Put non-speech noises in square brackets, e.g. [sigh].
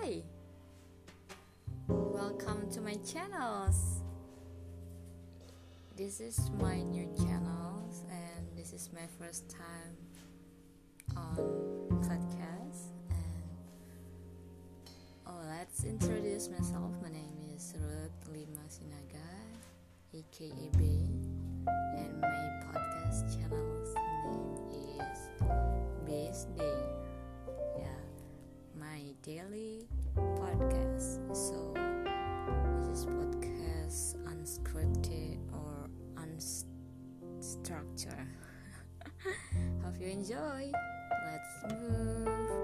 Hi, welcome to my channels. This is my new channel, and this is my first time on podcast. And oh, let's introduce myself. My name is Ruth Lima Sinaga, aka B, and my podcast channel's name is Base Day. Yeah, my daily [laughs] Hope you enjoy. Let's move.